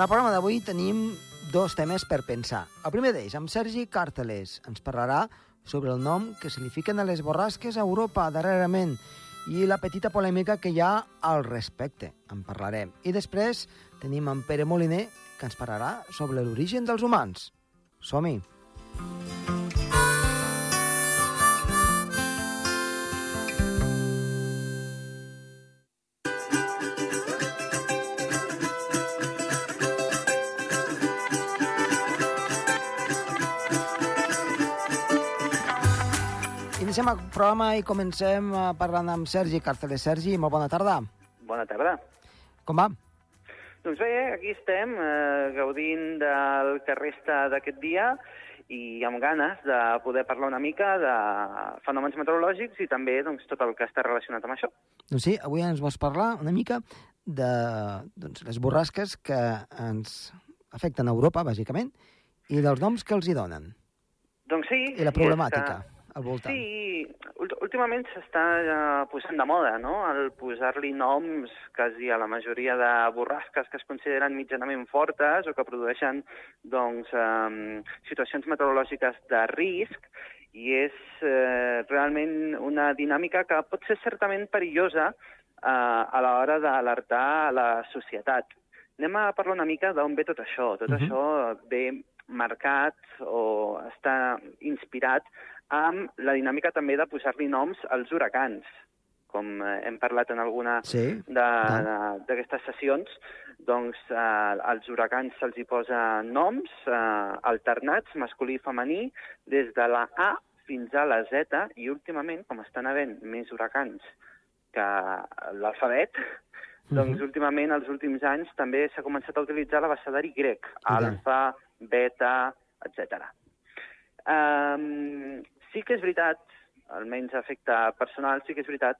En el programa d'avui tenim dos temes per pensar. El primer d'ells, amb Sergi Càrteles, ens parlarà sobre el nom que se li fiquen a les borrasques a Europa darrerament i la petita polèmica que hi ha al respecte. En parlarem. I després tenim en Pere Moliner, que ens parlarà sobre l'origen dels humans. Som-hi! Iniciem el programa i comencem eh, parlant amb Sergi Càrceles. Sergi, molt bona tarda. Bona tarda. Com va? Doncs bé, aquí estem, eh, gaudint del que resta d'aquest dia i amb ganes de poder parlar una mica de fenòmens meteorològics i també doncs, tot el que està relacionat amb això. Doncs sí, avui ens vols parlar una mica de doncs, les borrasques que ens afecten a Europa, bàsicament, i dels noms que els hi donen. Doncs sí. I la problemàtica al voltant. Sí, últimament s'està uh, posant de moda, no?, el posar-li noms quasi a la majoria de borrasques que es consideren mitjanament fortes o que produeixen, doncs, um, situacions meteorològiques de risc, i és uh, realment una dinàmica que pot ser certament perillosa uh, a l'hora d'alertar la societat. Anem a parlar una mica d'on ve tot això. Tot uh -huh. això ve marcat o està inspirat amb la dinàmica també de posar-li noms als huracans, com eh, hem parlat en alguna sí, d'aquestes sessions, doncs eh, als huracans se'ls hi posa noms eh, alternats, masculí i femení, des de la A fins a la Z, i últimament, com estan havent més huracans que l'alfabet, uh -huh. doncs últimament, els últims anys, també s'ha començat a utilitzar l'abecedari grec, alfa, beta, etc. Um, Sí que és veritat, almenys a efecte personal, sí que és veritat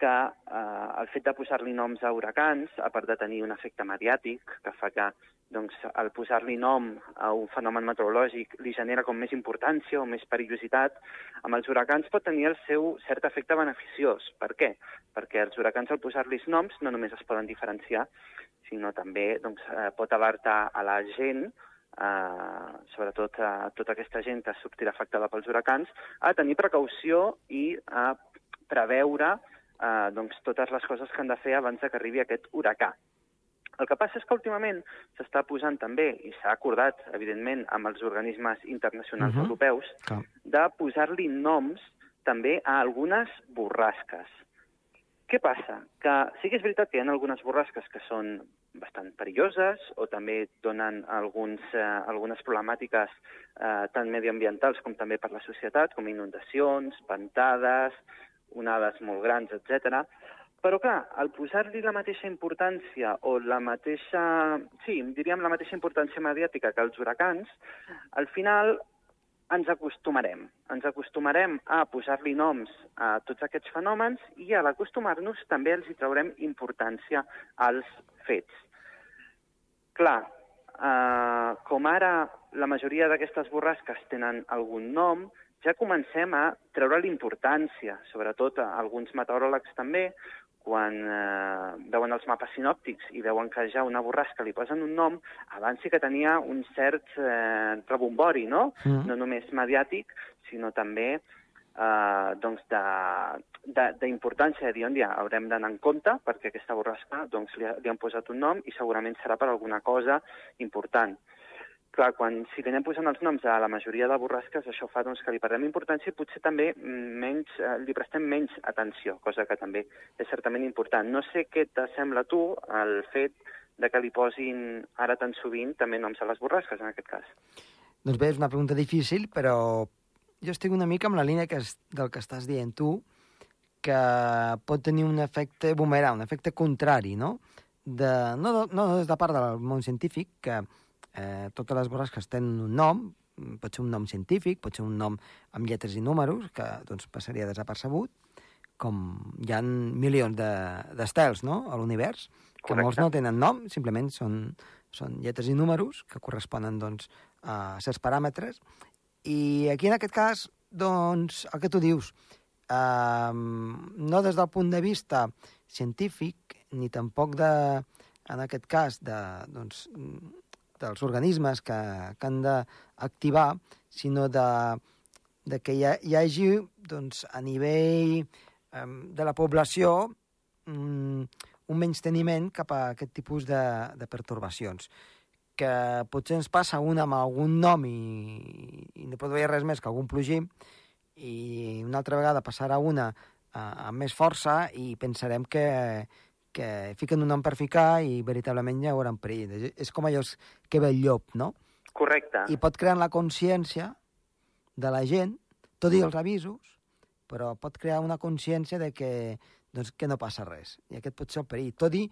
que eh, el fet de posar-li noms a huracans, a part de tenir un efecte mediàtic, que fa que doncs, el posar-li nom a un fenomen meteorològic li genera com més importància o més perillositat, amb els huracans pot tenir el seu cert efecte beneficiós. Per què? Perquè els huracans, al posar-los noms, no només es poden diferenciar, sinó també doncs, eh, pot alertar a la gent eh, sobretot a tota aquesta gent que sortirà afectada pels huracans, a tenir precaució i a preveure eh, doncs, totes les coses que han de fer abans que arribi aquest huracà. El que passa és que últimament s'està posant també, i s'ha acordat, evidentment, amb els organismes internacionals uh -huh. europeus, Clar. de posar-li noms també a algunes borrasques. Què passa? Que sí que és veritat que hi ha algunes borrasques que són bastant perilloses o també donen alguns, eh, algunes problemàtiques eh, tant mediambientals com també per la societat, com inundacions, ventades, onades molt grans, etc. Però, clar, al posar-li la mateixa importància o la mateixa... Sí, diríem la mateixa importància mediàtica que els huracans, al final ens acostumarem. Ens acostumarem a posar-li noms a tots aquests fenòmens i a l'acostumar-nos també els hi traurem importància als fets. Clar, eh, com ara la majoria d'aquestes borrasques tenen algun nom, ja comencem a treure l'importància, sobretot a alguns meteoròlegs també, quan eh, veuen els mapes sinòptics i veuen que ja una borrasca li posen un nom, abans sí que tenia un cert eh, rebombori, no? Mm. No només mediàtic, sinó també eh, doncs d'importància de, de dir, on ja haurem d'anar en compte perquè aquesta borrasca doncs, li, li han posat un nom i segurament serà per alguna cosa important clar, quan si li anem posant els noms a la majoria de borrasques, això fa doncs, que li perdem importància i potser també menys, eh, li prestem menys atenció, cosa que també és certament important. No sé què t'assembla tu el fet de que li posin ara tan sovint també noms a les borrasques, en aquest cas. Doncs bé, és una pregunta difícil, però jo estic una mica amb la línia que és, del que estàs dient tu, que pot tenir un efecte boomerang, un efecte contrari, no? De, no, no des de part del món científic, que eh, totes les borrasques tenen un nom, pot ser un nom científic, pot ser un nom amb lletres i números, que doncs, passaria desapercebut, com hi ha milions d'estels de, no? a l'univers, que Correcte. molts no tenen nom, simplement són, són lletres i números que corresponen doncs, a certs paràmetres. I aquí, en aquest cas, doncs, el que tu dius, eh, no des del punt de vista científic, ni tampoc de, en aquest cas, de, doncs, dels organismes que, que han d'activar, sinó de, de que hi, ha, hi hagi doncs, a nivell eh, de la població mm, un menys teniment cap a aquest tipus de, de pertorbacions. Que potser ens passa una amb algun nom i, i no pot veure res més que algun plogim, i una altra vegada passarà una uh, amb més força i pensarem que, que fiquen un nom per ficar i veritablement hi haurà un perill. És com allò que ve el llop, no? Correcte. I pot crear la consciència de la gent, tot i els avisos, però pot crear una consciència de que, doncs, que no passa res. I aquest pot ser el perill. Tot i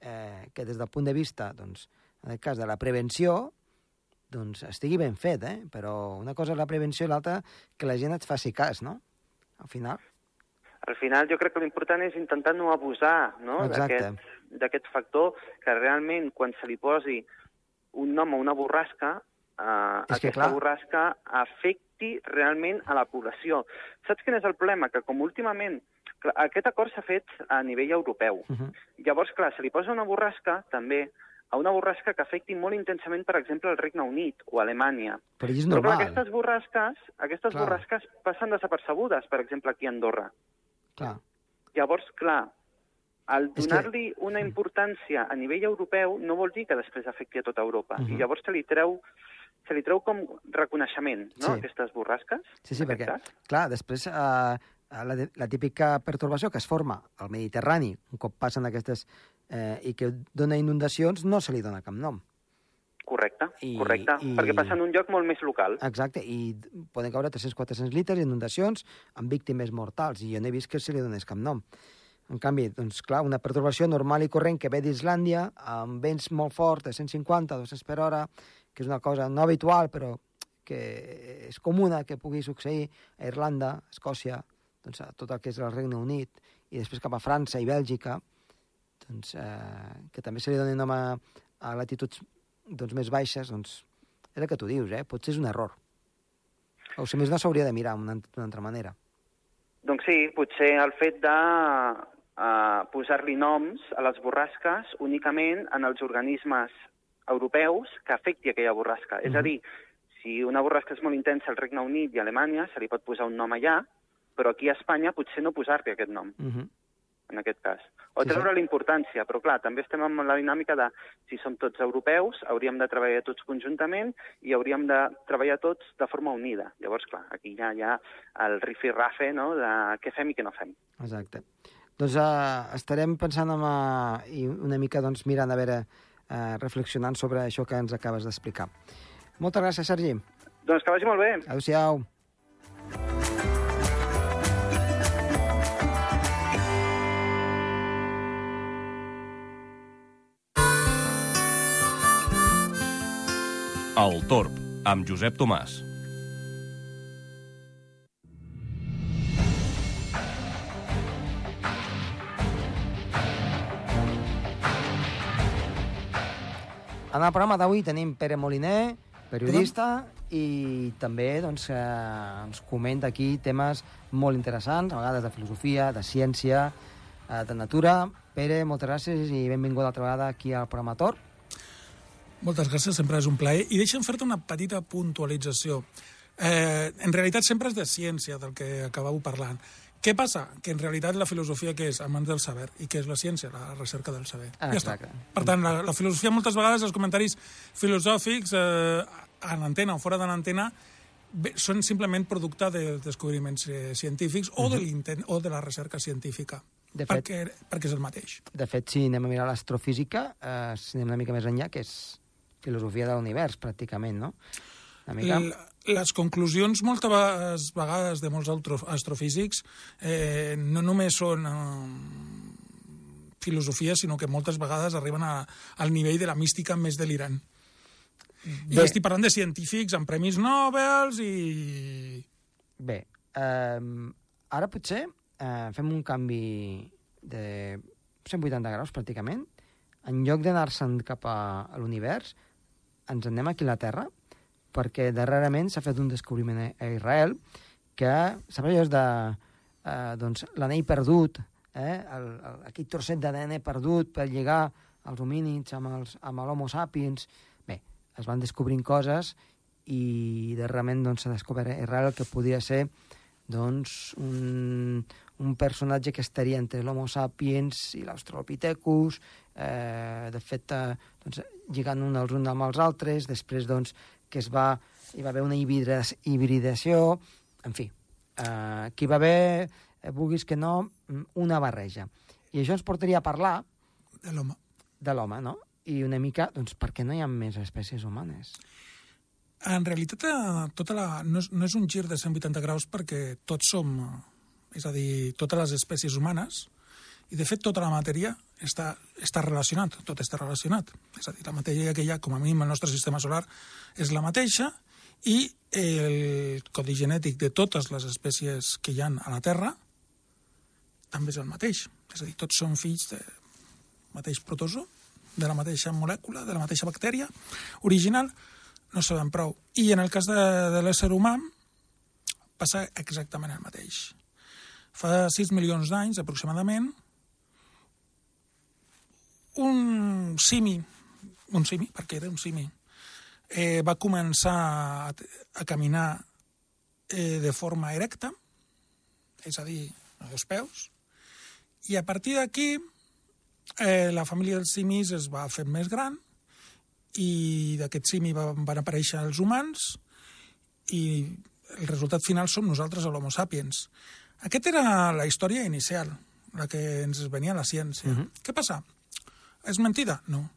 eh, que des del punt de vista, doncs, en el cas de la prevenció, doncs estigui ben fet, eh? Però una cosa és la prevenció i l'altra que la gent et faci cas, no? Al final. Al final jo crec que l'important és intentar no abusar no? d'aquest factor que realment quan se li posi un nom a una borrasca, eh, aquesta clar... borrasca afecti realment a la població. Saps quin és el problema? Que com últimament aquest acord s'ha fet a nivell europeu. Uh -huh. Llavors, clar, se li posa una borrasca també a una borrasca que afecti molt intensament, per exemple, el Regne Unit o Alemanya. Però és normal. Però clar, aquestes borrasques, aquestes clar. borrasques passen desapercebudes, per exemple, aquí a Andorra. Clar. Llavors, clar, al donar-li que... una importància a nivell europeu no vol dir que després afecti a tota Europa. Uh -huh. I llavors se li treu se li treu com reconeixement, no?, sí. aquestes borrasques. Sí, sí, perquè, cas. clar, després eh, la, la típica pertorbació que es forma al Mediterrani, un cop passen aquestes eh, i que dona inundacions, no se li dona cap nom. Correcte, I, correcte, i... perquè passa en un lloc molt més local. Exacte, i poden caure 300-400 litres d'inundacions amb víctimes mortals, i jo no he vist que se li donés cap nom. En canvi, doncs, clar, una perturbació normal i corrent que ve d'Islàndia, amb vents molt forts, de 150, 200 per hora, que és una cosa no habitual, però que és comuna que pugui succeir a Irlanda, a Escòcia, doncs, a tot el que és el Regne Unit, i després cap a França i Bèlgica, doncs, eh, que també se li doni nom a, a latituds doncs, més baixes, doncs, és el que tu dius, eh? potser és un error. O si més no s'hauria de mirar d'una altra manera. Doncs sí, potser el fet de uh, posar-li noms a les borrasques únicament en els organismes europeus que afecti aquella borrasca. Mm -hmm. És a dir, si una borrasca és molt intensa al Regne Unit i a Alemanya, se li pot posar un nom allà, però aquí a Espanya potser no posar-li aquest nom. Mm -hmm en aquest cas. O sí, treure sí. la importància, però clar, també estem amb la dinàmica de si som tots europeus, hauríem de treballar tots conjuntament i hauríem de treballar tots de forma unida. Llavors, clar, aquí ja hi ha el rifi-rafe no? de què fem i què no fem. Exacte. Doncs uh, estarem pensant en, uh, i una mica doncs, mirant a veure, uh, reflexionant sobre això que ens acabes d'explicar. Moltes gràcies, Sergi. Doncs que vagi molt bé. Adéu-siau. El Torb, amb Josep Tomàs. En el programa d'avui tenim Pere Moliner, periodista, i també doncs, eh, ens comenta aquí temes molt interessants, a vegades de filosofia, de ciència, eh, de natura. Pere, moltes gràcies i benvingut altra vegada aquí al programa Torb. Moltes gràcies, sempre és un plaer. I deixa'm fer-te una petita puntualització. Eh, en realitat sempre és de ciència del que acabeu parlant. Què passa? Que en realitat la filosofia què és? Amants del saber. I què és la ciència? La recerca del saber. Ah, ja està. Per tant, la, la filosofia moltes vegades, els comentaris filosòfics, eh, en antena o fora de l'antena, són simplement producte de descobriments eh, científics o, uh -huh. de o de la recerca científica. De fet, perquè, perquè és el mateix. De fet, si anem a mirar l'astrofísica, eh, si anem una mica més enllà, que és filosofia de l'univers, pràcticament, no? Una mica... Les conclusions moltes vegades de molts astrofísics eh, no només són eh, filosofia, sinó que moltes vegades arriben a, al nivell de la mística més delirant. Bé. I estic parlant de científics amb premis Nobel i... Bé, eh, ara potser eh, fem un canvi de 180 graus, pràcticament. En lloc d'anar-se'n cap a, a l'univers, ens anem aquí a la Terra, perquè darrerament s'ha fet un descobriment a Israel que, saps allò de eh, doncs, l'anell perdut, eh, el, el, aquell trosset d'ADN perdut per lligar els homínids, amb, els, amb l'homo sapiens... Bé, es van descobrint coses i darrerament doncs, s'ha descobert Israel que podia ser doncs, un, un personatge que estaria entre l'Homo sapiens i l'Australopithecus, eh, de fet, eh, doncs, lligant un als uns amb els altres, després doncs, que es va, hi va haver una hibridació, en fi, eh, que hi va haver, eh, vulguis que no, una barreja. I això ens portaria a parlar... De l'home. De l'home, no? I una mica, doncs, per què no hi ha més espècies humanes? En realitat, eh, tota la, no, és, no és un gir de 180 graus perquè tots som, és a dir, totes les espècies humanes, i de fet tota la matèria està, està relacionat, tot està relacionat. És a dir, la matèria que hi ha, com a mínim, al nostre sistema solar és la mateixa, i el codi genètic de totes les espècies que hi han a la Terra també és el mateix. És a dir, tots són fills del mateix protozoo, de la mateixa molècula, de la mateixa bactèria original, no sabem prou. I en el cas de, de l'ésser humà passa exactament el mateix. Fa 6 milions d'anys, aproximadament, un simi, un simi, perquè era un simi, eh, va començar a, a caminar eh, de forma erecta, és a dir, a dos peus, i a partir d'aquí eh, la família dels simis es va fer més gran i d'aquest simi van, van aparèixer els humans i el resultat final som nosaltres, l'Homo sapiens. Aquesta era la història inicial, la que ens venia a la ciència. Uh -huh. Què passa? És mentida? No.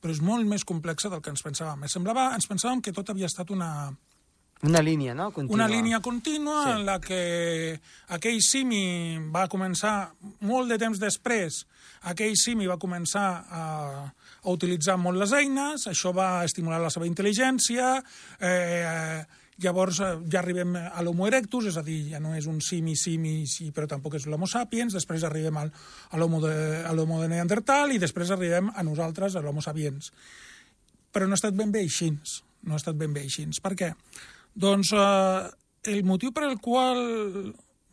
Però és molt més complexa del que ens pensàvem. Ens, semblava, ens pensàvem que tot havia estat una, una línia, no? Continua. Una línia contínua sí. en la que aquell simi va començar molt de temps després, aquell simi va començar a, a utilitzar molt les eines, això va estimular la seva intel·ligència, eh, llavors eh, ja arribem a l'Homo erectus, és a dir, ja no és un simi-simi, sí, però tampoc és l'Homo sapiens, després arribem al, a l'Homo de, de Neandertal i després arribem a nosaltres, a l'Homo sapiens. Però no ha estat ben bé així, no ha estat ben bé així. Per què? Doncs eh, el motiu per al qual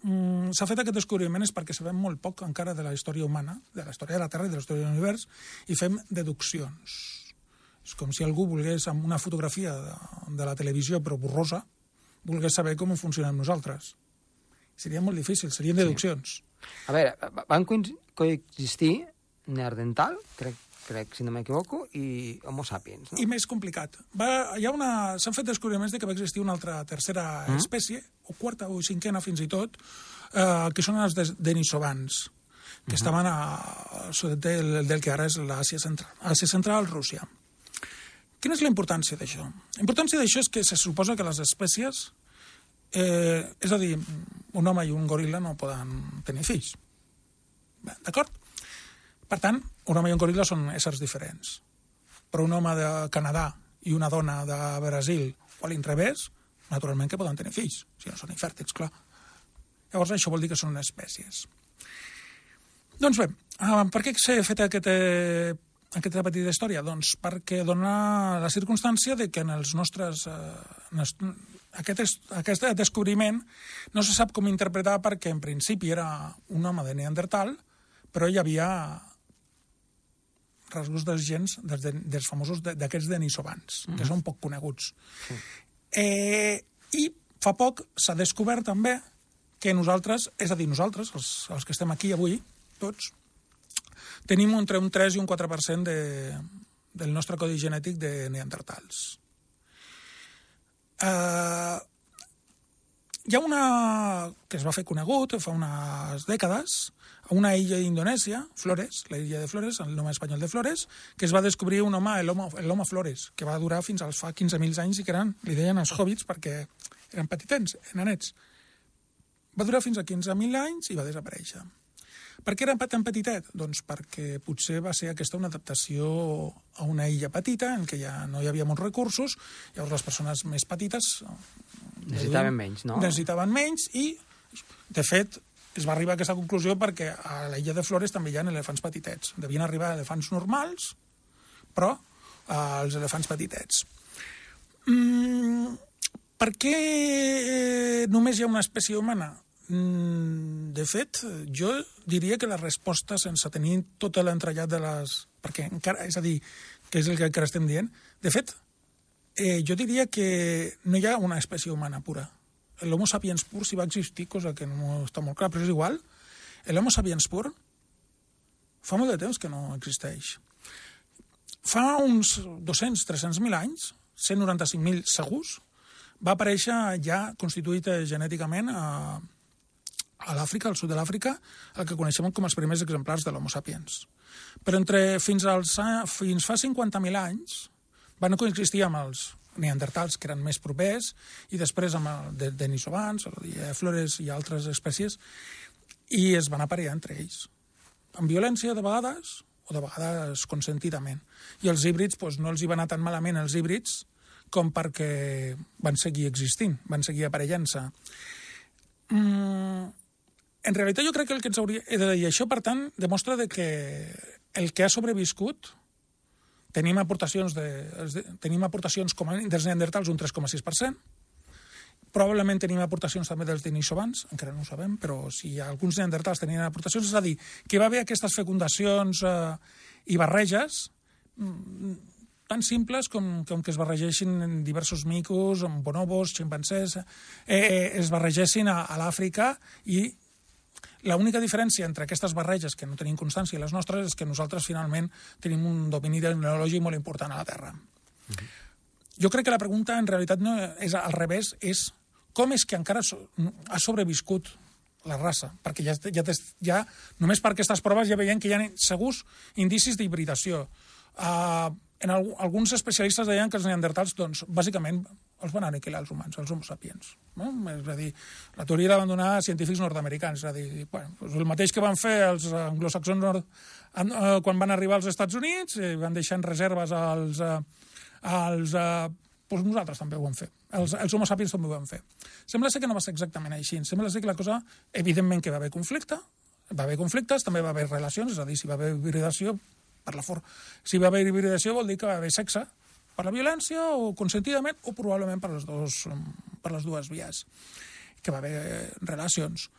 mm, s'ha fet aquest descobriment és perquè sabem molt poc encara de la història humana, de la història de la Terra i de la història de l'univers, i fem deduccions. És com si algú volgués, amb una fotografia de, de la televisió, però borrosa, volgués saber com funcionem nosaltres. Seria molt difícil, serien deduccions. Sí. A veure, van coexistir Neandertal, crec crec, si no m'equivoco, i Homo sapiens. No? I més complicat. Va, hi ha una... S'han fet descobriments de que va existir una altra tercera mm. espècie, o quarta o cinquena fins i tot, eh, que són els denisovans, que mm -hmm. estaven a, sud del, del que ara és l'Àsia Central, Àsia Central, Rússia. Quina és la importància d'això? La importància d'això és que se suposa que les espècies, eh, és a dir, un home i un goril·la no poden tenir fills. D'acord? Per tant, un home i un goril·la són éssers diferents. Però un home de Canadà i una dona de Brasil o a l'inrevés, naturalment que poden tenir fills, si no són infèrtils, clar. Llavors això vol dir que són espècies. Doncs bé, uh, per què s'ha fet aquest, eh, aquesta petita història? Doncs perquè dona la circumstància de que en els nostres... Eh, aquest, aquest descobriment no se sap com interpretar perquè en principi era un home de Neandertal, però hi havia rasgos dels gens dels, de, dels famosos d'aquests denisovans, mm -hmm. que mhm. són poc coneguts. Sí. Eh, I fa poc s'ha descobert també que nosaltres, és a dir, nosaltres, els, els que estem aquí avui, tots, tenim entre un 3 i un 4% de, del nostre codi genètic de neandertals. Eh, hi ha una que es va fer conegut fa unes dècades, a una illa d'Indonèsia, Flores, la illa de Flores, el nom espanyol de Flores, que es va descobrir un home, l'home Flores, que va durar fins als fa 15.000 anys i que eren, li deien els hobbits perquè eren petitens, nanets. Va durar fins a 15.000 anys i va desaparèixer. Per què era tan petitet? Doncs perquè potser va ser aquesta una adaptació a una illa petita en què ja no hi havia molts recursos, llavors les persones més petites... Necessitaven menys, no? Necessitaven menys i, de fet, es va arribar a aquesta conclusió perquè a la illa de Flores també hi ha elefants petitets. Devien arribar elefants normals, però eh, els elefants petitets. Mm, per què eh, només hi ha una espècie humana? Mm, de fet, jo diria que la resposta, sense tenir tot l'entrellat de les perquè encara, és a dir, que és el que encara estem dient. De fet, eh, jo diria que no hi ha una espècie humana pura. L'homo sapiens pur si va existir, cosa que no està molt clar, però és igual. L'homo sapiens pur fa molt de temps que no existeix. Fa uns 200-300.000 anys, 195.000 segurs, va aparèixer ja constituït eh, genèticament a, a l'Àfrica, al sud de l'Àfrica, el que coneixem com els primers exemplars de l'Homo sapiens. Però entre, fins, als, fins fa 50.000 anys van coexistir amb els neandertals, que eren més propers, i després amb el de, denisovans, flores i altres espècies, i es van aparellar entre ells. Amb violència, de vegades, o de vegades consentidament. I els híbrids, doncs, no els hi va anar tan malament els híbrids com perquè van seguir existint, van seguir aparellant-se. Mm, en realitat jo crec que el que ens hauria... I això, per tant, demostra de que el que ha sobreviscut tenim aportacions, de, tenim aportacions com a, dels neandertals un 3,6%, probablement tenim aportacions també dels denisovans, encara no ho sabem, però si alguns neandertals tenien aportacions, és a dir, que va haver aquestes fecundacions eh, i barreges mm, tan simples com, com que es barregeixin diversos micos, amb bonobos, ximpancers, eh, eh, es barregessin a, a l'Àfrica i L'única diferència entre aquestes barreges, que no tenim constància, i les nostres, és que nosaltres finalment tenim un domini tecnològic molt important a la Terra. Uh -huh. Jo crec que la pregunta en realitat no és al revés, és com és que encara so, ha sobreviscut la raça? Perquè ja, ja, ja només per aquestes proves ja veiem que hi ha segurs indicis d'hibridació. Uh, en el, alguns especialistes deien que els neandertals, doncs, bàsicament, els van aniquilar els humans, els homo sapiens. No? És a dir, la teoria la van donar científics nord-americans. És a dir, bueno, doncs el mateix que van fer els anglosaxons nord, eh, quan van arribar als Estats Units, eh, van deixar en reserves als, eh, als eh, doncs nosaltres també ho vam fer. Els, els homo sapiens també ho vam fer. Sembla ser que no va ser exactament així. Sembla ser que la cosa, evidentment que va haver conflicte, va haver conflictes, també va haver relacions, és a dir, si va haver hibridació, per la for... si va haver hibridació vol dir que va haver sexe per la violència o consentidament o probablement per les, dos, per les dues vies, que va haver relacions.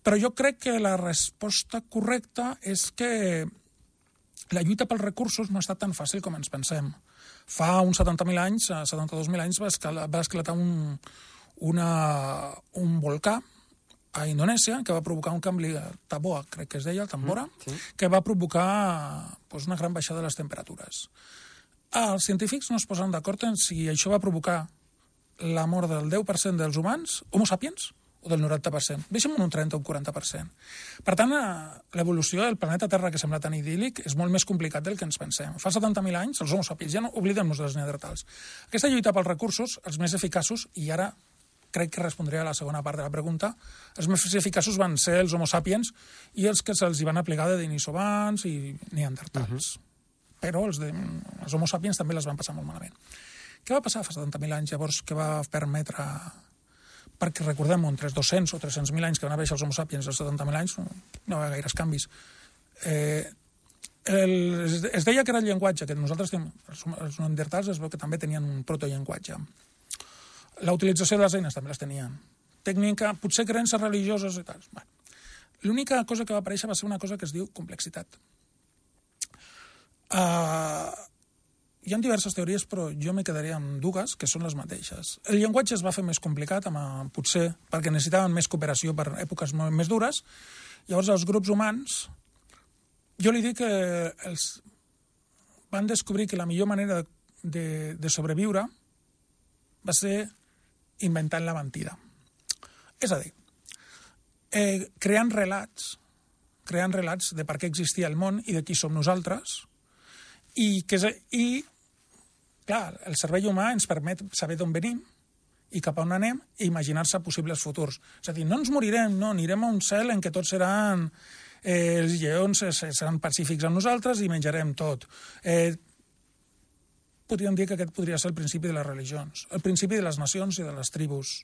Però jo crec que la resposta correcta és que la lluita pels recursos no ha estat tan fàcil com ens pensem. Fa uns 70.000 anys, 72.000 eh, anys, va va esclatar un, una, un volcà a Indonèsia que va provocar un canvi, Taboa, crec que es deia, el Tambora, mm, sí. que va provocar pues, una gran baixada de les temperatures. Els científics no es posen d'acord en si això va provocar la mort del 10% dels humans, homo sapiens, o del 90%. Deixem un 30 o un 40%. Per tant, eh, l'evolució del planeta Terra, que sembla tan idíl·lic, és molt més complicat del que ens pensem. Fa 70.000 anys, els homo sapiens, ja no oblidem-nos dels neandertals. Aquesta lluita pels recursos, els més eficaços, i ara crec que respondré a la segona part de la pregunta, els més eficaços van ser els homo sapiens i els que se'ls van aplicar de denisovans i neandertals. Uh -huh. Però els, de, els homo sapiens també les van passar molt malament. Què va passar fa 70.000 anys, llavors, que va permetre perquè recordem, entre 200 o 300.000 anys que van haver els homo sapiens, els 70.000 anys, no va haver gaires canvis. Eh, el, es deia que era el llenguatge, que nosaltres tenim, els, els neandertals es veu que també tenien un protollenguatge. La utilització de les eines també les tenien. Tècnica, potser creences religioses i tal. Bueno, L'única cosa que va aparèixer va ser una cosa que es diu complexitat. Uh, hi ha diverses teories, però jo me quedaria amb dues, que són les mateixes. El llenguatge es va fer més complicat, amb, potser perquè necessitaven més cooperació per èpoques més dures. Llavors, els grups humans, jo li dic que els van descobrir que la millor manera de, de sobreviure va ser inventant la mentida. És a dir, eh, creant relats, creant relats de per què existia el món i de qui som nosaltres, i, que, i clar, el cervell humà ens permet saber d'on venim i cap a on anem i imaginar-se possibles futurs. És a dir, no ens morirem, no, anirem a un cel en què tots seran... Eh, els lleons seran pacífics amb nosaltres i menjarem tot. Eh, podríem dir que aquest podria ser el principi de les religions, el principi de les nacions i de les tribus,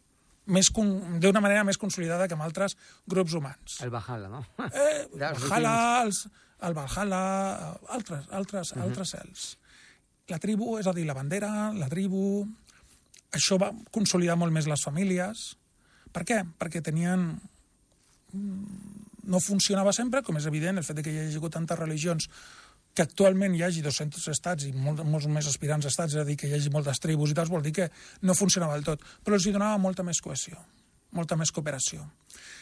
d'una manera més consolidada que amb altres grups humans. El Valhalla, no? Eh, Valhalla, els, el Valhalla, altres, altres, uh -huh. altres cels la tribu, és a dir, la bandera, la tribu... Això va consolidar molt més les famílies. Per què? Perquè tenien... Mm, no funcionava sempre, com és evident, el fet de que hi hagi hagut tantes religions que actualment hi hagi 200 estats i molt, molts més aspirants a estats, és a dir, que hi hagi moltes tribus i tals, vol dir que no funcionava del tot. Però els hi donava molta més cohesió, molta més cooperació.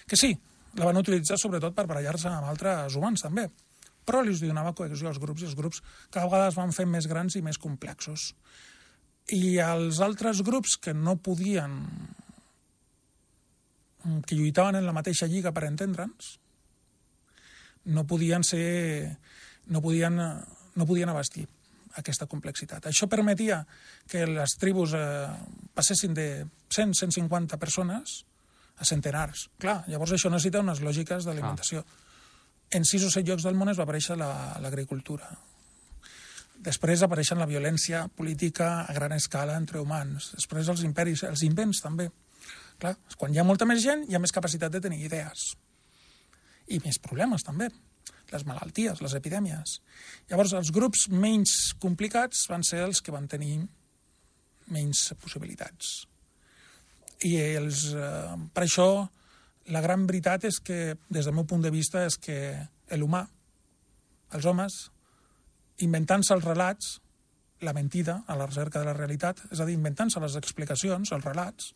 Que sí, la van utilitzar sobretot per barallar-se amb altres humans, també. Però els donava cohesió als grups i els grups cada vegada es van fer més grans i més complexos. I els altres grups que no podien que lluitaven en la mateixa lliga per entendre'ns, no podien ser... no podien, no podien abastir aquesta complexitat. Això permetia que les tribus eh, passessin de 100-150 persones a centenars. Clar, llavors això necessita unes lògiques d'alimentació. En sis o set llocs del món es va aparèixer l'agricultura. La, Després apareixen la violència política a gran escala entre humans. Després els imperis, els invents també. Clar, quan hi ha molta més gent, hi ha més capacitat de tenir idees. I més problemes, també. Les malalties, les epidèmies. Llavors, els grups menys complicats van ser els que van tenir menys possibilitats. I els, eh, per això, la gran veritat és que, des del meu punt de vista, és que l'humà, els homes, inventant-se els relats, la mentida a la recerca de la realitat, és a dir, inventant-se les explicacions, els relats,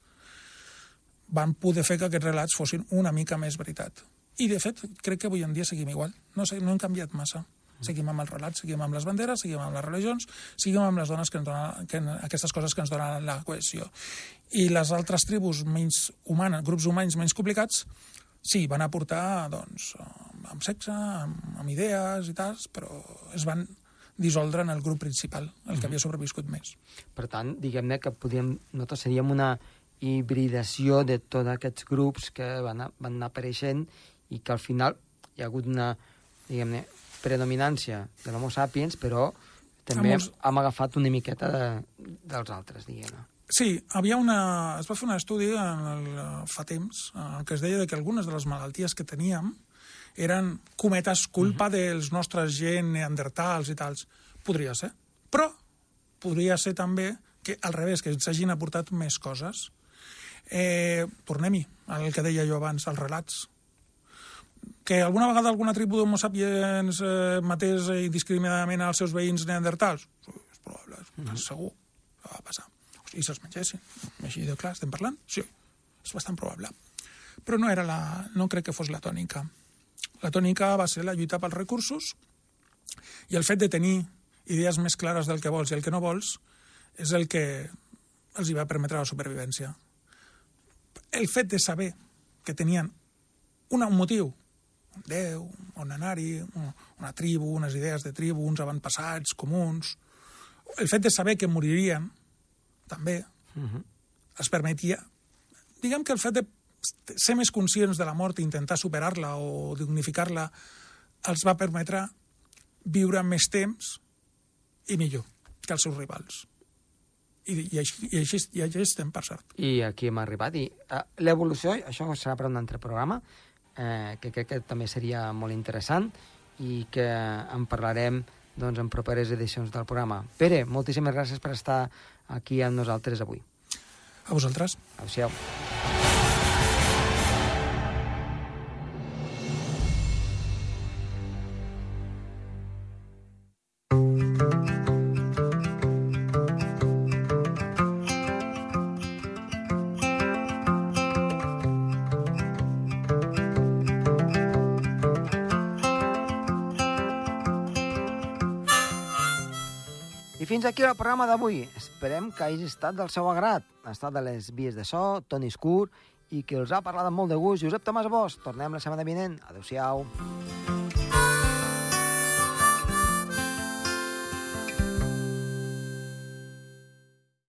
van poder fer que aquests relats fossin una mica més veritat. I, de fet, crec que avui en dia seguim igual. No, sé, no hem canviat massa. Seguim amb els relats, seguim amb les banderes, seguim amb les religions, seguim amb les dones que ens donen, que, aquestes coses que ens donen la cohesió. I les altres tribus menys humanes, grups humans menys complicats, sí, van aportar, doncs, amb sexe, amb, amb idees i tals, però es van dissoldre en el grup principal, el que havia sobreviscut més. Per tant, diguem-ne que podíem, nosaltres seríem una hibridació de tots aquests grups que van, van anar apareixent i que al final hi ha hagut una, diguem-ne, predominància de l'homo sapiens, però també molts... hem agafat una miqueta de, dels altres, diguem-ne. Sí, havia una... es va fer un estudi en el, fa temps en què es deia que algunes de les malalties que teníem eren cometes culpa uh. -huh. dels nostres gent neandertals i tals. Podria ser. Però podria ser també que al revés, que ens hagin aportat més coses. Eh, Tornem-hi al que deia jo abans, els relats. Que alguna vegada alguna tribu d'homo sapiens eh, matés indiscriminadament als seus veïns neandertals? És probable, és mm -hmm. segur que va passar. I se'ls mengessin. Així de clar, estem parlant? Sí, és bastant probable. Però no, era la, no crec que fos la tònica. La tònica va ser la lluita pels recursos i el fet de tenir idees més clares del que vols i el que no vols és el que els hi va permetre la supervivència el fet de saber que tenien un motiu, déu, on anar-hi, una tribu, unes idees de tribu, uns avantpassats comuns, el fet de saber que moririen, també, uh -huh. es permetia... Diguem que el fet de ser més conscients de la mort i intentar superar-la o dignificar-la els va permetre viure més temps i millor que els seus rivals. I, i, així, i, així, i així estem, per cert. I aquí hem arribat. I uh, l'evolució, això serà per un altre programa, eh, que crec que també seria molt interessant i que en parlarem doncs, en properes edicions del programa. Pere, moltíssimes gràcies per estar aquí amb nosaltres avui. A vosaltres. Adéu-siau. Fins aquí el programa d'avui. Esperem que hagi estat del seu agrat. Ha estat de les vies de so, Toni Escur, i que els ha parlat amb molt de gust. Josep Tomàs Bosch. Tornem la setmana vinent. Adéu-siau. Adéu-siau.